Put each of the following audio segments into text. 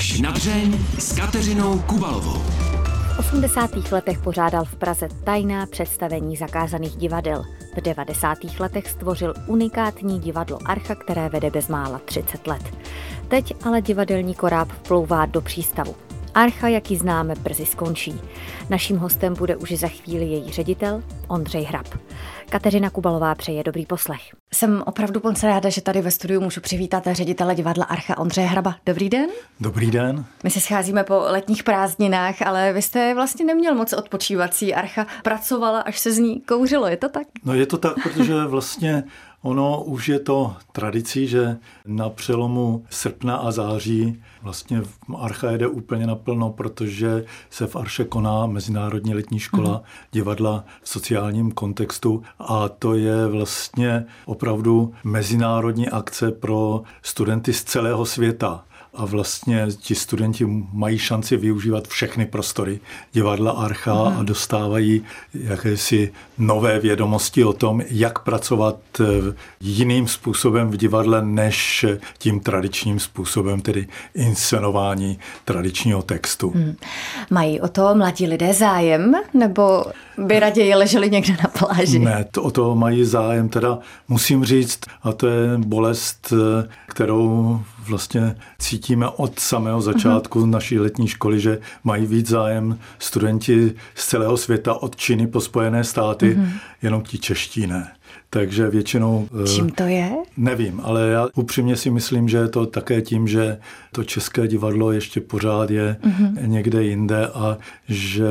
Až na dřeň s Kateřinou Kubalovou. V 80. letech pořádal v Praze tajná představení zakázaných divadel. V 90. letech stvořil unikátní divadlo Archa, které vede bezmála 30 let. Teď ale divadelní koráb vplouvá do přístavu. Archa, jak ji známe, brzy skončí. Naším hostem bude už za chvíli její ředitel Ondřej Hrab. Kateřina Kubalová přeje dobrý poslech. Jsem opravdu moc ráda, že tady ve studiu můžu přivítat ředitele divadla Archa Ondřeje Hraba. Dobrý den. Dobrý den. My se scházíme po letních prázdninách, ale vy jste vlastně neměl moc odpočívací. Archa pracovala, až se z ní kouřilo, je to tak? No je to tak, protože vlastně Ono už je to tradicí, že na přelomu srpna a září vlastně Archa jede úplně naplno, protože se v Arše koná Mezinárodní letní škola mm. divadla v sociálním kontextu a to je vlastně opravdu mezinárodní akce pro studenty z celého světa a vlastně ti studenti mají šanci využívat všechny prostory divadla Archa hmm. a dostávají jakési nové vědomosti o tom, jak pracovat eh, jiným způsobem v divadle než tím tradičním způsobem, tedy inscenování tradičního textu. Hmm. Mají o to mladí lidé zájem, nebo by raději leželi někde na pláži? Ne, to, o to mají zájem, teda musím říct, a to je bolest, eh, kterou vlastně cítíme od samého začátku uh-huh. naší letní školy, že mají víc zájem studenti z celého světa od Číny po Spojené státy, uh-huh. jenom ti čeští ne. Takže většinou... Eh, Čím to je? Nevím, ale já upřímně si myslím, že je to také tím, že to české divadlo ještě pořád je uh-huh. někde jinde a že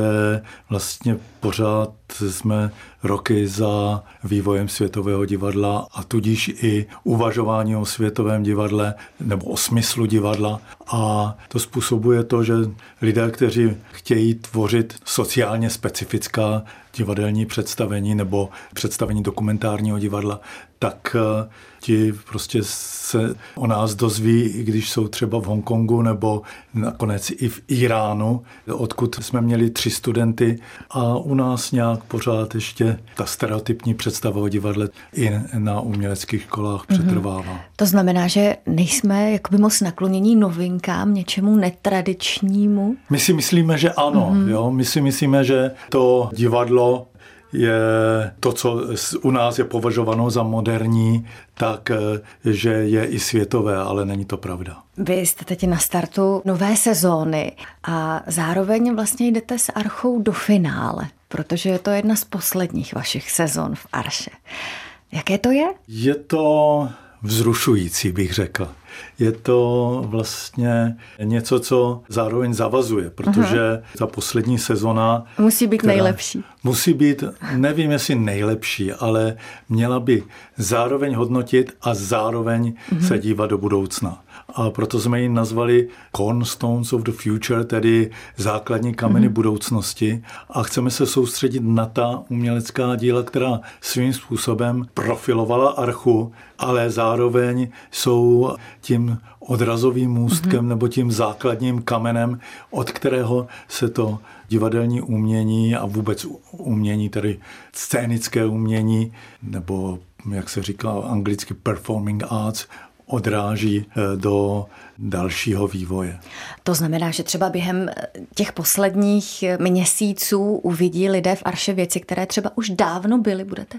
vlastně pořád jsme roky za vývojem světového divadla a tudíž i uvažování o světovém divadle nebo o smyslu divadla. A to způsobuje to, že lidé, kteří chtějí tvořit sociálně specifická divadelní představení nebo představení dokumentárního divadla, tak eh, ti prostě se o nás dozví, i když jsou třeba v Hongkongu nebo nakonec i v Iránu, odkud jsme měli tři studenty a u nás nějak pořád ještě ta stereotypní představa o divadle i na uměleckých školách mm-hmm. přetrvává. To znamená, že nejsme jakoby moc naklonění novinkám, něčemu netradičnímu? My si myslíme, že ano. Mm-hmm. Jo? My si myslíme, že to divadlo je to, co u nás je považováno za moderní, tak eh, že je i světové, ale není to pravda. Vy jste teď na startu nové sezóny a zároveň vlastně jdete s Archou do finále, protože je to jedna z posledních vašich sezon v Arše. Jaké to je? Je to vzrušující, bych řekl. Je to vlastně něco, co zároveň zavazuje, protože Aha. ta poslední sezona... Musí být nejlepší. Musí být, nevím jestli nejlepší, ale měla by zároveň hodnotit a zároveň uh-huh. se dívat do budoucna a proto jsme ji nazvali Cornerstones of the Future, tedy základní kameny mm-hmm. budoucnosti a chceme se soustředit na ta umělecká díla, která svým způsobem profilovala archu, ale zároveň jsou tím odrazovým můstkem mm-hmm. nebo tím základním kamenem, od kterého se to divadelní umění a vůbec umění, tedy scénické umění, nebo jak se říká anglicky performing arts, odráží eh, do dalšího vývoje. To znamená, že třeba během eh, těch posledních eh, měsíců uvidí lidé v Arše věci, které třeba už dávno byly. Budete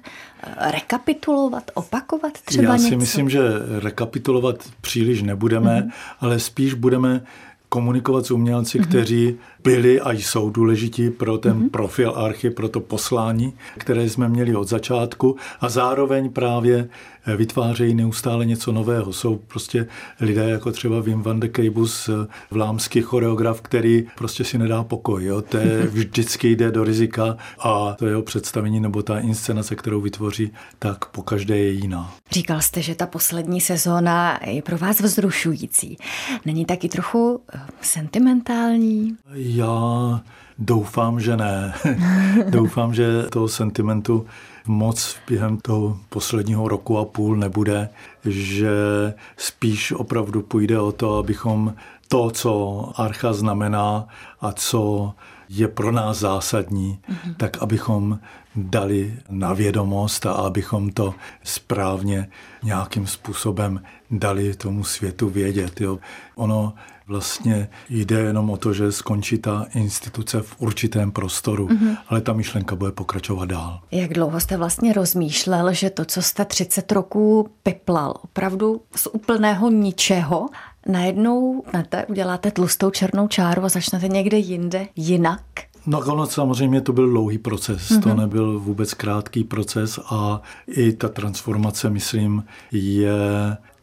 rekapitulovat, opakovat třeba Já si něco? myslím, že rekapitulovat příliš nebudeme, mm-hmm. ale spíš budeme komunikovat s umělci, mm-hmm. kteří byli a jsou důležití pro ten mm-hmm. profil archy, pro to poslání, které jsme měli od začátku a zároveň právě eh, vytvářejí neustále něco nového. Jsou prostě lidé jako třeba Wim van de Keibus, eh, vlámský choreograf, který prostě si nedá pokoj. Jo? To je, vždycky jde do rizika a to jeho představení nebo ta inscenace, kterou vytvoří, tak po každé je jiná. Říkal jste, že ta poslední sezóna je pro vás vzrušující. Není taky trochu eh, sentimentální? Já doufám, že ne. doufám, že toho sentimentu moc během toho posledního roku a půl nebude, že spíš opravdu půjde o to, abychom to, co archa znamená a co je pro nás zásadní, mm-hmm. tak abychom dali na vědomost a abychom to správně nějakým způsobem dali tomu světu vědět. Jo. Ono vlastně jde jenom o to, že skončí ta instituce v určitém prostoru, mm-hmm. ale ta myšlenka bude pokračovat dál. Jak dlouho jste vlastně rozmýšlel, že to, co jste 30 roků piplal, opravdu z úplného ničeho, najednou te, uděláte tlustou černou čáru a začnete někde jinde jinak? No ono samozřejmě to byl dlouhý proces, mm-hmm. to mhm. nebyl vůbec krátký proces a i ta transformace, myslím, je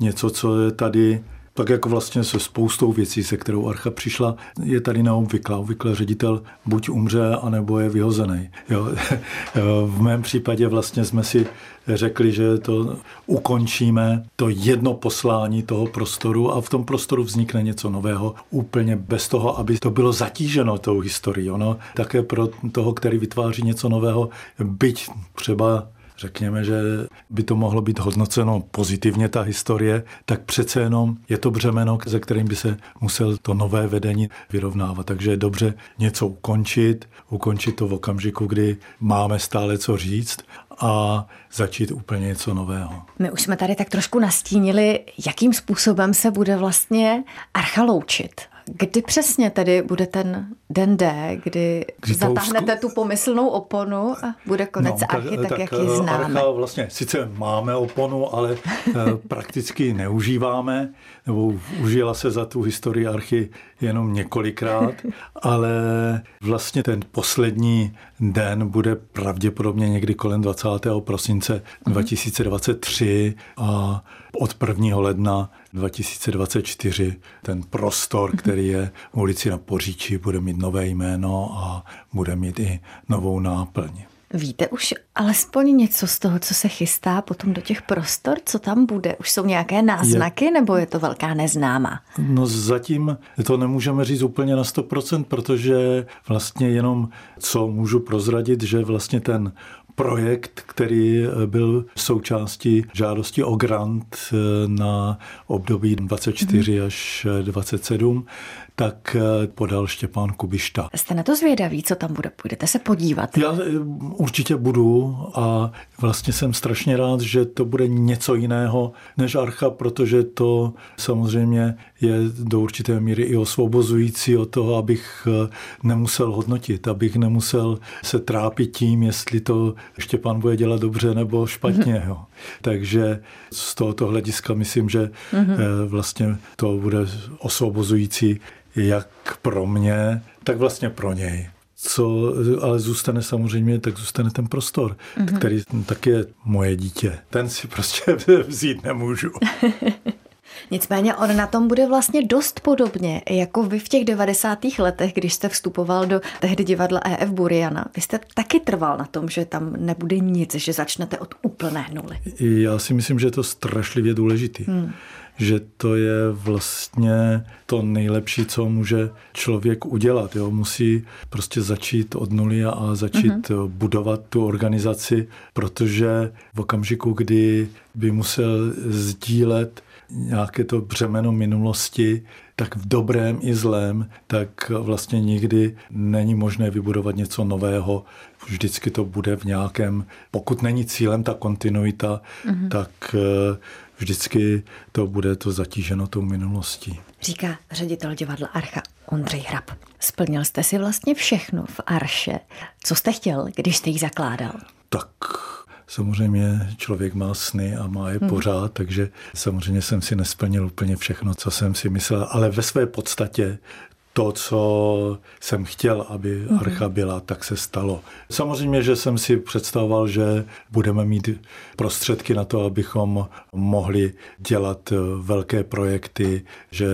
něco, co je tady tak jako vlastně se spoustou věcí, se kterou Archa přišla, je tady neobvyklá. Obvykle ředitel buď umře, anebo je vyhozený. Jo. v mém případě vlastně jsme si řekli, že to ukončíme, to jedno poslání toho prostoru a v tom prostoru vznikne něco nového, úplně bez toho, aby to bylo zatíženo tou historií. Ono také pro toho, který vytváří něco nového, byť třeba řekněme, že by to mohlo být hodnoceno pozitivně ta historie, tak přece jenom je to břemeno, ze kterým by se musel to nové vedení vyrovnávat. Takže je dobře něco ukončit, ukončit to v okamžiku, kdy máme stále co říct a začít úplně něco nového. My už jsme tady tak trošku nastínili, jakým způsobem se bude vlastně archa loučit. Kdy přesně tedy bude ten den D, kdy, kdy zatáhnete tu pomyslnou oponu a bude konec no, archy tak, tak, jak ji známe? Archa vlastně sice máme oponu, ale eh, prakticky neužíváme, nebo užila se za tu historii archy jenom několikrát, ale vlastně ten poslední den bude pravděpodobně někdy kolem 20. prosince 2023 mhm. a od 1. ledna 2024 ten prostor, který je v ulici na Poříči, bude mít nové jméno a bude mít i novou náplň. Víte už alespoň něco z toho, co se chystá potom do těch prostor? Co tam bude? Už jsou nějaké náznaky je, nebo je to velká neznáma? No zatím to nemůžeme říct úplně na 100%, protože vlastně jenom co můžu prozradit, že vlastně ten projekt, který byl součástí žádosti o grant eh, na období 24 mm-hmm. až 27, tak eh, podal Štěpán Kubišta. Jste na to zvědaví, co tam bude? Půjdete se podívat? Já určitě budu a vlastně jsem strašně rád, že to bude něco jiného než Archa, protože to samozřejmě je do určité míry i osvobozující od toho, abych nemusel hodnotit, abych nemusel se trápit tím, jestli to Štěpán bude dělat dobře nebo špatně. Mm-hmm. Jo. Takže z tohoto hlediska myslím, že mm-hmm. vlastně to bude osvobozující jak pro mě, tak vlastně pro něj. Co ale zůstane samozřejmě, tak zůstane ten prostor, mm-hmm. který tak je moje dítě. Ten si prostě vzít nemůžu. Nicméně on na tom bude vlastně dost podobně, jako vy v těch 90. letech, když jste vstupoval do tehdy divadla EF Buriana. Vy jste taky trval na tom, že tam nebude nic, že začnete od úplné nuly. Já si myslím, že je to strašlivě důležitý. Hmm že to je vlastně to nejlepší, co může člověk udělat. Jo. Musí prostě začít od nuly a začít mm-hmm. budovat tu organizaci, protože v okamžiku, kdy by musel sdílet nějaké to břemeno minulosti, tak v dobrém i zlém, tak vlastně nikdy není možné vybudovat něco nového. Vždycky to bude v nějakém, pokud není cílem ta kontinuita, mm-hmm. tak eh, vždycky to bude to zatíženo tou minulostí. Říká ředitel divadla Archa Ondřej Hrab. Splnil jste si vlastně všechno v Arše. Co jste chtěl, když jste ji zakládal? Tak Samozřejmě člověk má sny a má je hmm. pořád, takže samozřejmě jsem si nesplnil úplně všechno, co jsem si myslel, ale ve své podstatě to, co jsem chtěl, aby mhm. Archa byla, tak se stalo. Samozřejmě, že jsem si představoval, že budeme mít prostředky na to, abychom mohli dělat velké projekty, že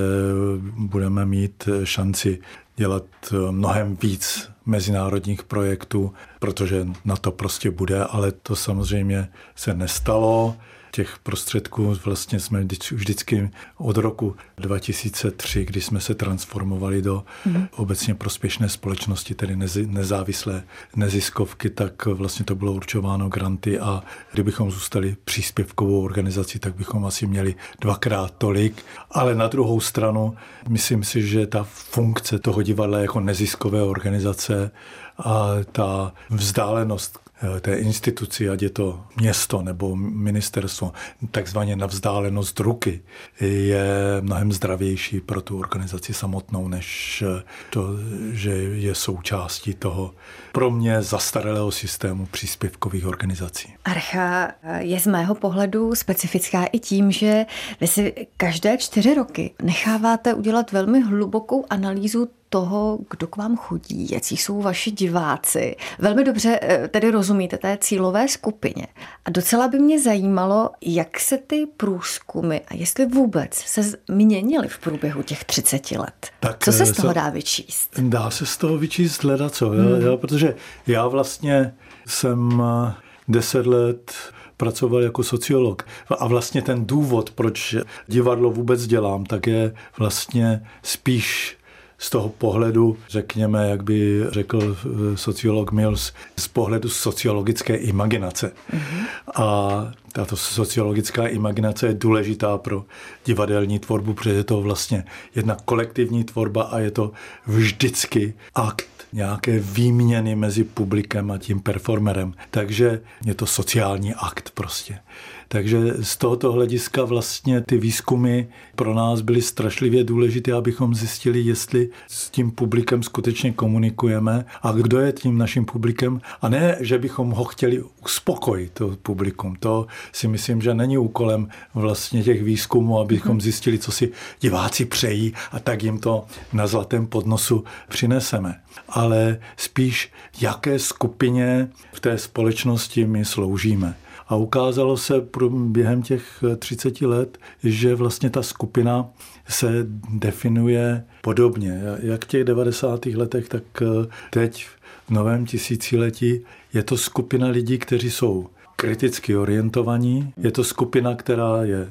budeme mít šanci dělat mnohem víc mezinárodních projektů, protože na to prostě bude, ale to samozřejmě se nestalo těch prostředků vlastně jsme vždycky od roku 2003, kdy jsme se transformovali do mm. obecně prospěšné společnosti, tedy nezávislé neziskovky, tak vlastně to bylo určováno granty a kdybychom zůstali příspěvkovou organizací, tak bychom asi měli dvakrát tolik. Ale na druhou stranu, myslím si, že ta funkce toho divadla jako neziskové organizace a ta vzdálenost eh, té instituci, ať je to město nebo ministerstvo, takzvaně na vzdálenost ruky, je mnohem zdravější pro tu organizaci samotnou, než to, že je součástí toho pro mě zastaralého systému příspěvkových organizací. Archa je z mého pohledu specifická i tím, že vy si každé čtyři roky necháváte udělat velmi hlubokou analýzu toho, kdo k vám chodí, jaký jsou vaši diváci. Velmi dobře eh, tedy rozumíte té cílové skupině. A docela by mě zajímalo, jak se ty průzkumy a jestli vůbec se změnily v průběhu těch 30 let. Tak, co se z eh, toho dá vyčíst? Dá se z toho vyčíst hledat co, hmm. jo, protože já vlastně jsem eh, deset let pracoval jako sociolog. A vlastně ten důvod, proč divadlo vůbec dělám, tak je vlastně spíš z toho pohledu, řekněme, jak by řekl eh, sociolog Mills, z pohledu sociologické imaginace. Mm-hmm. A tato sociologická imaginace je důležitá pro divadelní tvorbu, protože je to vlastně jedna kolektivní tvorba a je to vždycky akt nějaké výměny mezi publikem a tím performerem. Takže je to sociální akt prostě. Takže z tohoto hlediska vlastně ty výzkumy pro nás byly strašlivě důležité, abychom zjistili, jestli s tím publikem skutečně komunikujeme a kdo je tím naším publikem. A ne, že bychom ho chtěli uspokojit, to publikum. To si myslím, že není úkolem vlastně těch výzkumů, abychom mhm. zjistili, co si diváci přejí a tak jim to na zlatém podnosu přineseme. Ale spíš, jaké skupině v té společnosti my sloužíme. A ukázalo se během těch 30 let, že vlastně ta skupina se definuje podobně. Jak v těch 90. letech, tak eh, teď v novém tisíciletí je to skupina lidí, kteří jsou kriticky orientovaní. Je to skupina, která je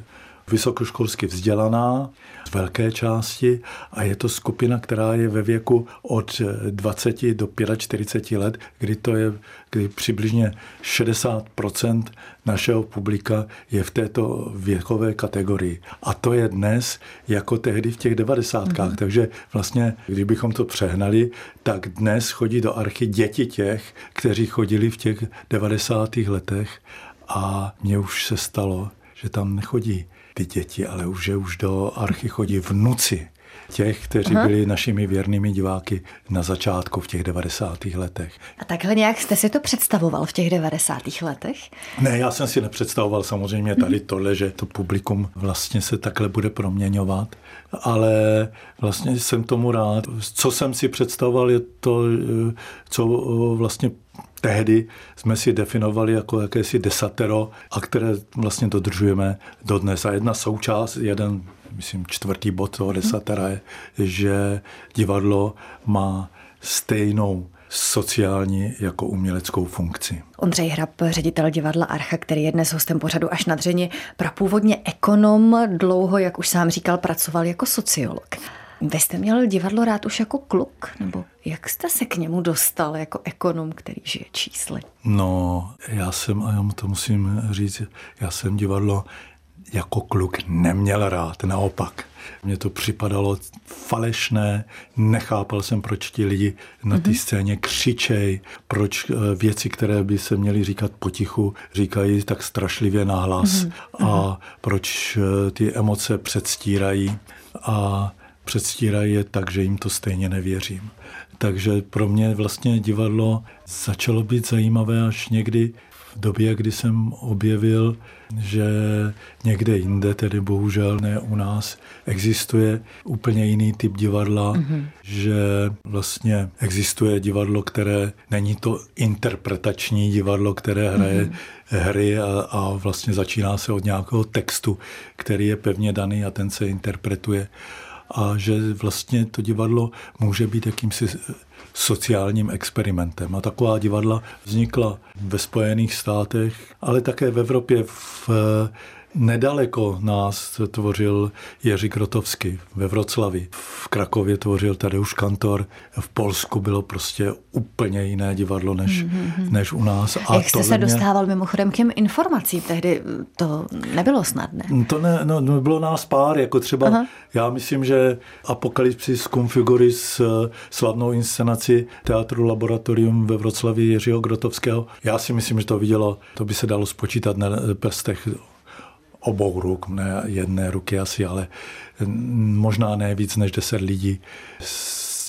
vysokoškolsky vzdělaná z velké části a je to skupina, která je ve věku od 20 do 45 let, kdy to je kdy přibližně 60% našeho publika je v této věkové kategorii. A to je dnes jako tehdy v těch 90. Mm-hmm. Takže vlastně, kdybychom to přehnali, tak dnes chodí do archy děti těch, kteří chodili v těch 90. letech a mně už se stalo, že tam nechodí ty děti, ale už, že už do archy chodí vnuci těch, kteří Aha. byli našimi věrnými diváky na začátku v těch 90. letech. A takhle nějak jste si to představoval v těch 90. letech? Ne, já jsem si nepředstavoval samozřejmě tady mhm. tohle, že to publikum vlastně se takhle bude proměňovat, ale vlastně jsem tomu rád. Co jsem si představoval, je to, co vlastně tehdy jsme si definovali jako jakési desatero a které vlastně dodržujeme dodnes. A jedna součást, jeden, myslím, čtvrtý bod toho desatera je, že divadlo má stejnou sociální jako uměleckou funkci. Ondřej Hrab, ředitel divadla Archa, který je dnes hostem pořadu až na dřeni, prapůvodně ekonom, dlouho, jak už sám říkal, pracoval jako sociolog. Vy jste měl divadlo rád už jako kluk, nebo jak jste se k němu dostal jako ekonom, který žije čísly? No, já jsem, a já to musím říct, já jsem divadlo jako kluk neměl rád, naopak. Mně to připadalo falešné, nechápal jsem, proč ti lidi na té mhm. scéně křičej, proč eh, věci, které by se měly říkat potichu, říkají tak strašlivě nahlas mm-hmm. a mhm. proč eh, ty emoce předstírají. A předstírají je tak, že jim to stejně nevěřím. Takže pro mě vlastně divadlo začalo být zajímavé až někdy v době, kdy jsem objevil, že někde jinde, tedy bohužel ne u nás, existuje úplně jiný typ divadla, mm-hmm. že vlastně existuje divadlo, které není to interpretační divadlo, které hraje mm-hmm. hry a, a vlastně začíná se od nějakého textu, který je pevně daný a ten se interpretuje a že vlastně to divadlo může být jakýmsi sociálním experimentem. A taková divadla vznikla ve Spojených státech, ale také v Evropě v Nedaleko nás tvořil Jiří Grotovský ve Vroclavi. V Krakově tvořil Tadeusz Kantor, v Polsku bylo prostě úplně jiné divadlo než, mm-hmm. než u nás. A Jak jste se mě... dostával mimochodem k těm informacím? Tehdy to nebylo snadné. To ne, no, no bylo nás pár, jako třeba, Aha. já myslím, že Apokalypsis Configuris, eh, slavnou inscenaci Teatru Laboratorium ve Vroclavi Jiřího Grotovského, já si myslím, že to vidělo, to by se dalo spočítat na prstech obou ruk, ne jedné ruky asi, ale možná ne víc než deset lidí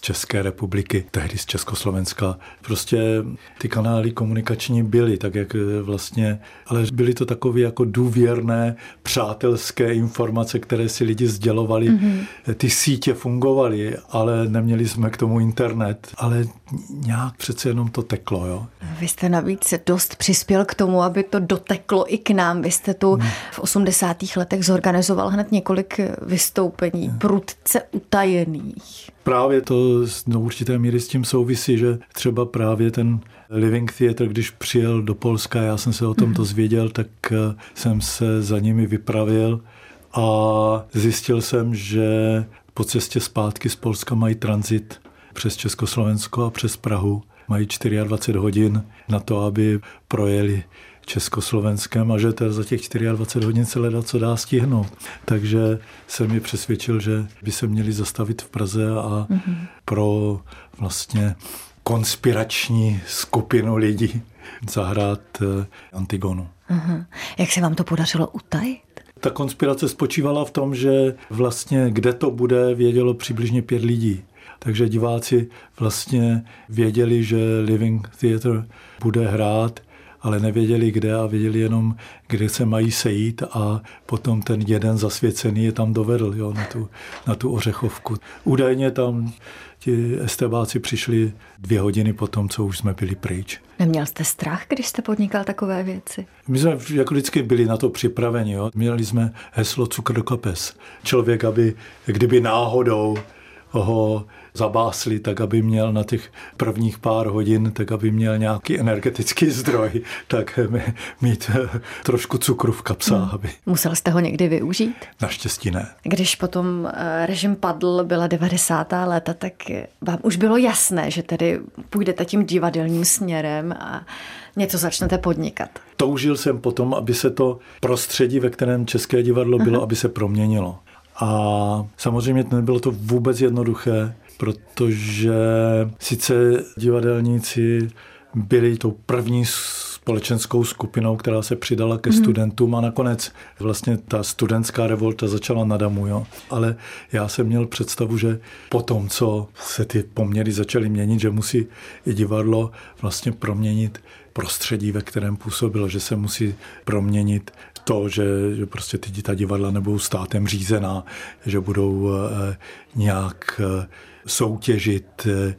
České republiky, tehdy z Československa. Prostě ty kanály komunikační byly, tak jak eh, vlastně, ale byly to takové jako důvěrné, přátelské informace, které si lidi sdělovali. Mm-hmm. Ty sítě fungovaly, ale neměli jsme k tomu internet, ale nějak přece jenom to teklo. Jo? Vy jste navíc dost přispěl k tomu, aby to doteklo i k nám. Vy jste tu hmm. v 80. letech zorganizoval hned několik vystoupení, hmm. prudce utajených. Právě to do určité míry s tím souvisí, že třeba právě ten Living Theatre, když přijel do Polska, já jsem se o tom mhm. dozvěděl, tak eh, jsem se za nimi vypravil a zjistil jsem, že po cestě zpátky z Polska mají tranzit přes Československo a přes Prahu. Mají 24 hodin na to, aby projeli Československem a že to za těch 24 hodin se leda co dá stihnout. Takže jsem mi přesvědčil, že by se měli zastavit v Praze a mm-hmm. pro vlastně konspirační skupinu lidí zahrát eh, Antigonu. Uh-huh. Jak se vám to podařilo utajit? Ta konspirace spočívala v tom, že vlastně kde to bude, vědělo přibližně pět lidí. Takže diváci vlastně věděli, že Living Theatre bude hrát ale nevěděli kde a věděli jenom, kde se mají sejít a potom ten jeden zasvěcený je tam dovedl jo, na, tu, na tu ořechovku. Údajně tam ti estebáci přišli dvě hodiny po tom, co už jsme byli pryč. Neměl jste strach, když jste podnikal takové věci? My jsme jako vždycky byli na to připraveni. Jo. Měli jsme heslo cukr do kapes. Člověk, aby kdyby náhodou ho zabásli, tak aby měl na těch prvních pár hodin, tak aby měl nějaký energetický zdroj, tak mít eh, trošku cukru v kapsách. Hmm. Aby... Musel jste ho někdy využít? Naštěstí ne. Když potom eh, režim padl, byla 90. léta, tak vám už bylo jasné, že tedy půjdete tím divadelním směrem a něco začnete podnikat. Toužil jsem potom, aby se to prostředí, ve kterém České divadlo bylo, Aha. aby se proměnilo. A samozřejmě nebylo to vůbec jednoduché, protože sice divadelníci byli tou první společenskou skupinou, která se přidala ke mm. studentům a nakonec vlastně ta studentská revolta začala na Damu. Jo? Ale já jsem měl představu, že po tom, co se ty poměry začaly měnit, že musí i divadlo vlastně proměnit prostředí, ve kterém působilo, že se musí proměnit to, že, že prostě ty ta divadla nebudou státem řízená, že budou eh, nějak eh, soutěžit eh,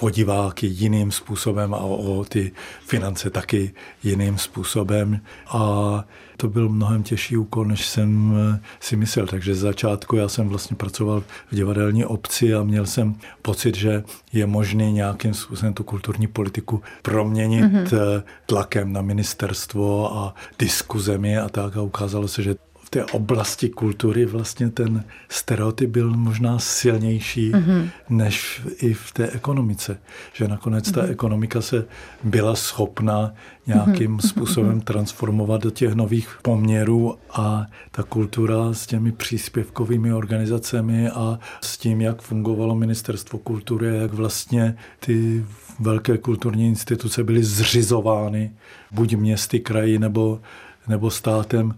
o diváky jiným způsobem a o ty finance taky jiným způsobem. A to byl mnohem těžší úkol, než jsem eh, si myslel. Takže z začátku já jsem vlastně pracoval v divadelní obci a měl jsem pocit, že je možné nějakým způsobem tu kulturní politiku proměnit mm-hmm. tlakem na ministerstvo a diskuzemi a tak. A ukázalo se, že té oblasti kultury vlastně ten stereotyp byl možná silnější mm-hmm. než i v té ekonomice. Že nakonec mm-hmm. ta mhm. ekonomika se byla schopna nějakým mm-hmm. způsobem transformovat do těch nových poměrů a ta kultura s těmi příspěvkovými organizacemi a s tím, jak fungovalo ministerstvo kultury, jak vlastně ty velké kulturní instituce byly zřizovány buď městy, kraji nebo, nebo státem,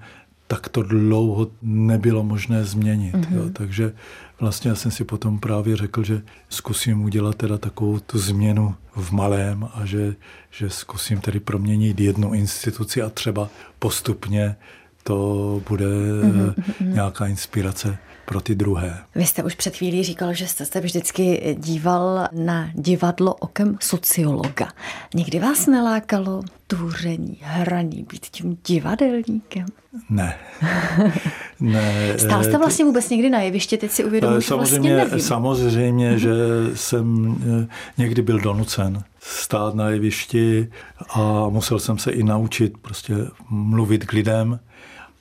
tak to dlouho nebylo možné změnit. Mm-hmm. Jo. Mhm. Takže vlastně já jsem si potom právě řekl, že zkusím udělat teda takovou tu změnu v malém a že, že zkusím tedy proměnit jednu instituci a třeba postupně to bude mm-hmm. nějaká inspirace pro ty druhé. Vy jste už před chvílí říkal, že jste se vždycky díval na divadlo okem sociologa. Nikdy vás nelákalo tvoření, hraní, být tím divadelníkem? Ne. ne Stál jste vlastně vůbec někdy na jeviště, teď si uvědomuji, že vlastně nevím. Samozřejmě, mhm. že jsem eh, někdy byl donucen stát na jevišti a musel jsem se i naučit prostě mluvit k lidem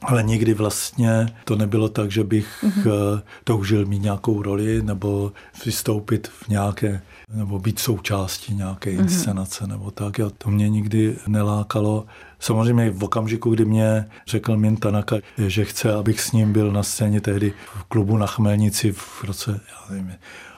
ale nikdy vlastně to nebylo tak, že bych mm-hmm. toužil mít nějakou roli nebo vystoupit v nějaké nebo být součástí nějaké mhm. inscenace mm-hmm. nebo tak. Jo, to mě nikdy nelákalo. Samozřejmě v okamžiku, kdy mě řekl Min Tanaka, že chce, abych s ním byl na scéně tehdy v klubu na Chmelnici v roce, já nevím,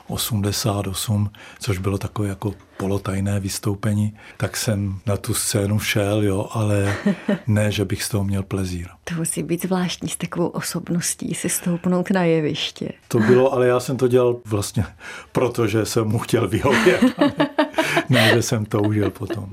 88, což bylo takové jako polotajné vystoupení, tak jsem na tu scénu šel, jo, ale ne, že bych z toho měl plezír. To musí být zvláštní s takovou osobností si stoupnout na jeviště. To bylo, ale já jsem to dělal vlastně, protože jsem mu chtěl vyhovět. ne, že jsem to užil potom.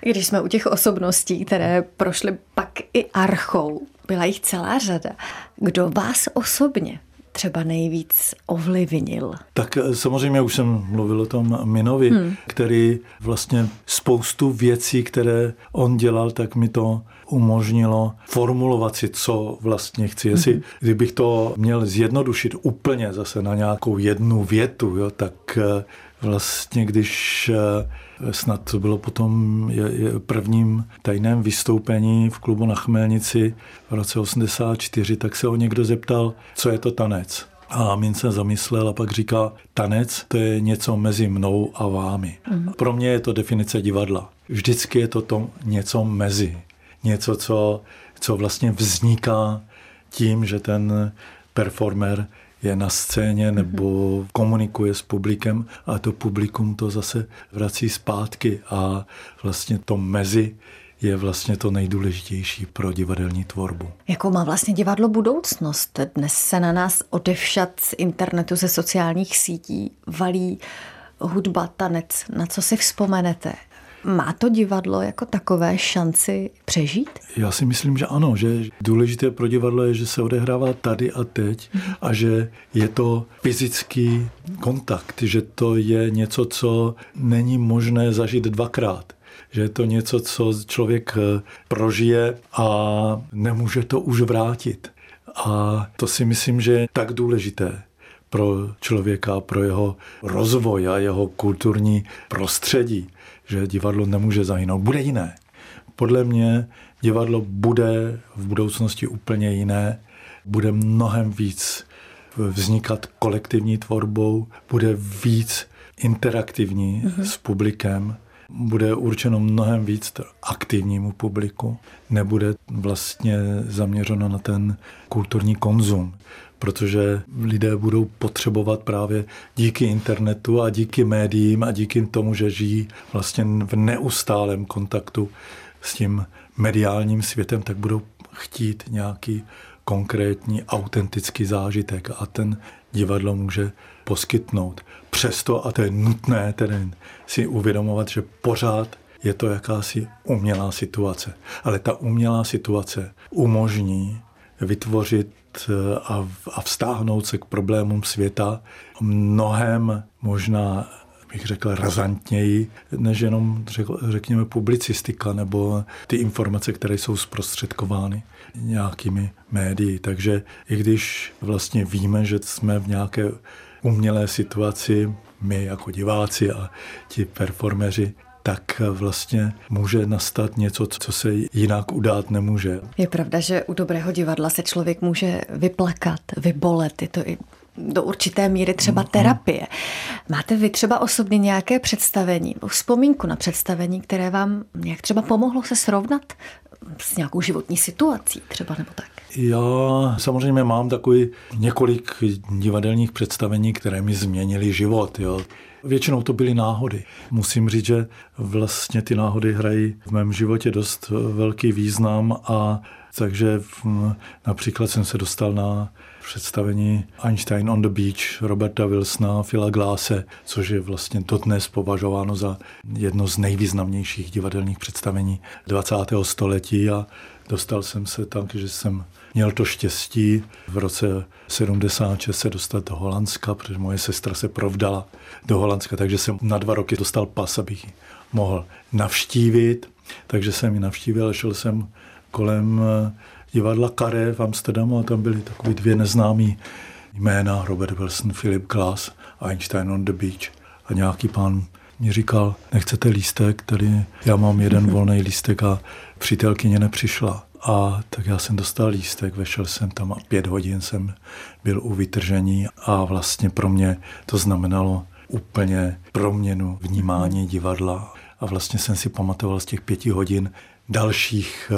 Když jsme u těch osobností, které prošly pak i archou, byla jich celá řada. Kdo vás osobně třeba nejvíc ovlivnil? Tak eh, samozřejmě už jsem mluvil o tom Minovi, hmm. který vlastně spoustu věcí, které on dělal, tak mi to umožnilo formulovat si, co vlastně chci. Jestli, hmm. kdybych to měl zjednodušit úplně zase na nějakou jednu větu, jo, tak eh, vlastně když eh, snad to bylo potom prvním tajném vystoupení v klubu na Chmelnici v roce 84, tak se ho někdo zeptal, co je to tanec. A Min se zamyslel a pak říká, tanec to je něco mezi mnou a vámi. Mm. Pro mě je to definice divadla. Vždycky je to, to něco mezi. Něco, co, co vlastně vzniká tím, že ten performer je na scéně mhm. nebo komunikuje s publikem a to publikum to zase vrací zpátky a vlastně to mezi je vlastně to nejdůležitější pro divadelní tvorbu. Jakou má vlastně divadlo budoucnost? Dnes se na nás odevšat z internetu, ze sociálních sítí valí hudba, tanec. Na co si vzpomenete? Má to divadlo jako takové šanci přežít? Já si myslím, že ano, že důležité pro divadlo je, že se odehrává tady a teď a že je to fyzický kontakt, že to je něco, co není možné zažít dvakrát že je to něco, co člověk eh, prožije a nemůže to už vrátit. A to si myslím, že je tak důležité pro člověka, pro jeho rozvoj a jeho kulturní prostředí, že divadlo nemůže zahynout. Bude jiné. Podle mě divadlo bude v budoucnosti úplně jiné, bude mnohem víc vznikat kolektivní tvorbou, bude víc interaktivní mm-hmm. s publikem, bude určeno mnohem víc aktivnímu publiku, nebude vlastně zaměřeno na ten kulturní konzum protože lidé budou potřebovat právě díky internetu a díky médiím a díky tomu, že žijí vlastně v neustálém kontaktu s tím mediálním světem, tak budou chtít nějaký konkrétní, autentický zážitek a ten divadlo může poskytnout. Přesto, a to je nutné tedy si uvědomovat, že pořád je to jakási umělá situace. Ale ta umělá situace umožní vytvořit eh, a, a vztáhnout se k problémům světa mnohem možná bych řekl razantněji, než jenom řekněme publicistika nebo ty informace, které jsou zprostředkovány nějakými médii. Takže i když vlastně víme, že jsme v nějaké umělé situaci, my jako diváci a ti performeři, tak vlastně může nastat něco, co se jinak udát nemůže. Je pravda, že u dobrého divadla se člověk může vyplakat, vybolet. Je to i do určité míry třeba mm-hmm. terapie. Máte vy třeba osobně nějaké představení, vzpomínku na představení, které vám nějak třeba pomohlo se srovnat s nějakou životní situací třeba nebo tak? Já samozřejmě mám takový několik divadelních představení, které mi změnily život. Jo. Většinou to byly náhody. Musím říct, že vlastně ty náhody hrají v mém životě dost velký význam a takže například jsem se dostal na představení Einstein on the Beach Roberta Wilsona, Phila Glase, což je vlastně dodnes považováno za jedno z nejvýznamnějších divadelních představení 20. století a dostal jsem se tam, že jsem měl to štěstí v roce 76 se dostat do Holandska, protože moje sestra se provdala do Holandska, takže jsem na dva roky dostal pas, abych ji mohl navštívit. Takže jsem ji navštívil, šel jsem kolem divadla Carré v Amsterdamu a tam byly takové dvě neznámé jména, Robert Wilson, Philip Glass, Einstein on the Beach. A nějaký pán mi říkal, nechcete lístek, tady já mám jeden volný lístek a přítelkyně nepřišla. A tak já jsem dostal lístek, vešel jsem tam a pět hodin jsem byl u vytržení a vlastně pro mě to znamenalo úplně proměnu vnímání divadla. A vlastně jsem si pamatoval z těch pěti hodin dalších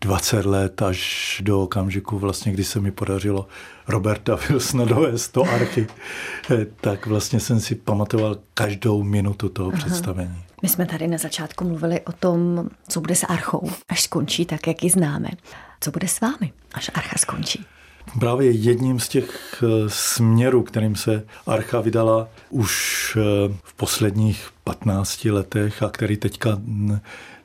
20 eh, let až do okamžiku, vlastně, kdy se mi podařilo Roberta Wilsona dovést do archy, eh, tak vlastně jsem si pamatoval každou minutu toho Aha. představení. My jsme tady na začátku mluvili o tom, co bude s archou, až skončí tak, jak ji známe. Co bude s vámi, až archa skončí? Právě jedním z těch eh, směrů, kterým se Archa vydala už v posledních 15 letech a který teďka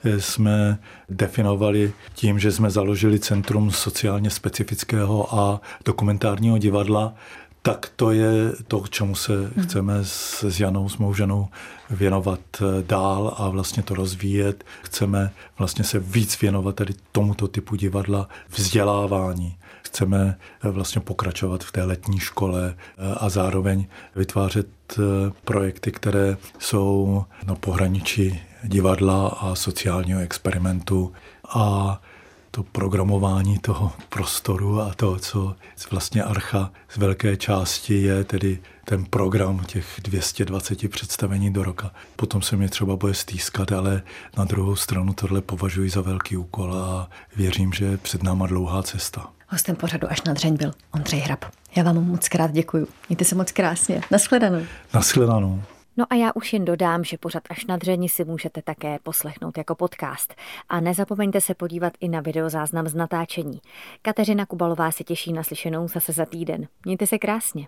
jsme definovali tím, že jsme založili Centrum sociálně specifického a dokumentárního divadla, tak to je to, čemu se hmm. chceme s, s Janou, s mou ženou věnovat eh, dál a vlastně to rozvíjet. Chceme vlastně se víc věnovat tady tomuto typu divadla vzdělávání. Chceme eh, vlastně pokračovat v té letní škole eh, a zároveň vytvářet projekty, které jsou na pohraničí divadla a sociálního experimentu a to programování toho prostoru a to, co vlastně Archa z velké části je, tedy ten program těch 220 představení do roka. Potom se mě třeba bude stýskat, ale na druhou stranu tohle považuji za velký úkol a věřím, že je před náma dlouhá cesta. Hostem pořadu až na dřeň byl Ondřej Hrab. Já vám moc krát děkuji. Mějte se moc krásně. Naschledanou. Naschledanou. No a já už jen dodám, že pořad až na dřeni si můžete také poslechnout jako podcast. A nezapomeňte se podívat i na videozáznam z natáčení. Kateřina Kubalová se těší na slyšenou zase za týden. Mějte se krásně.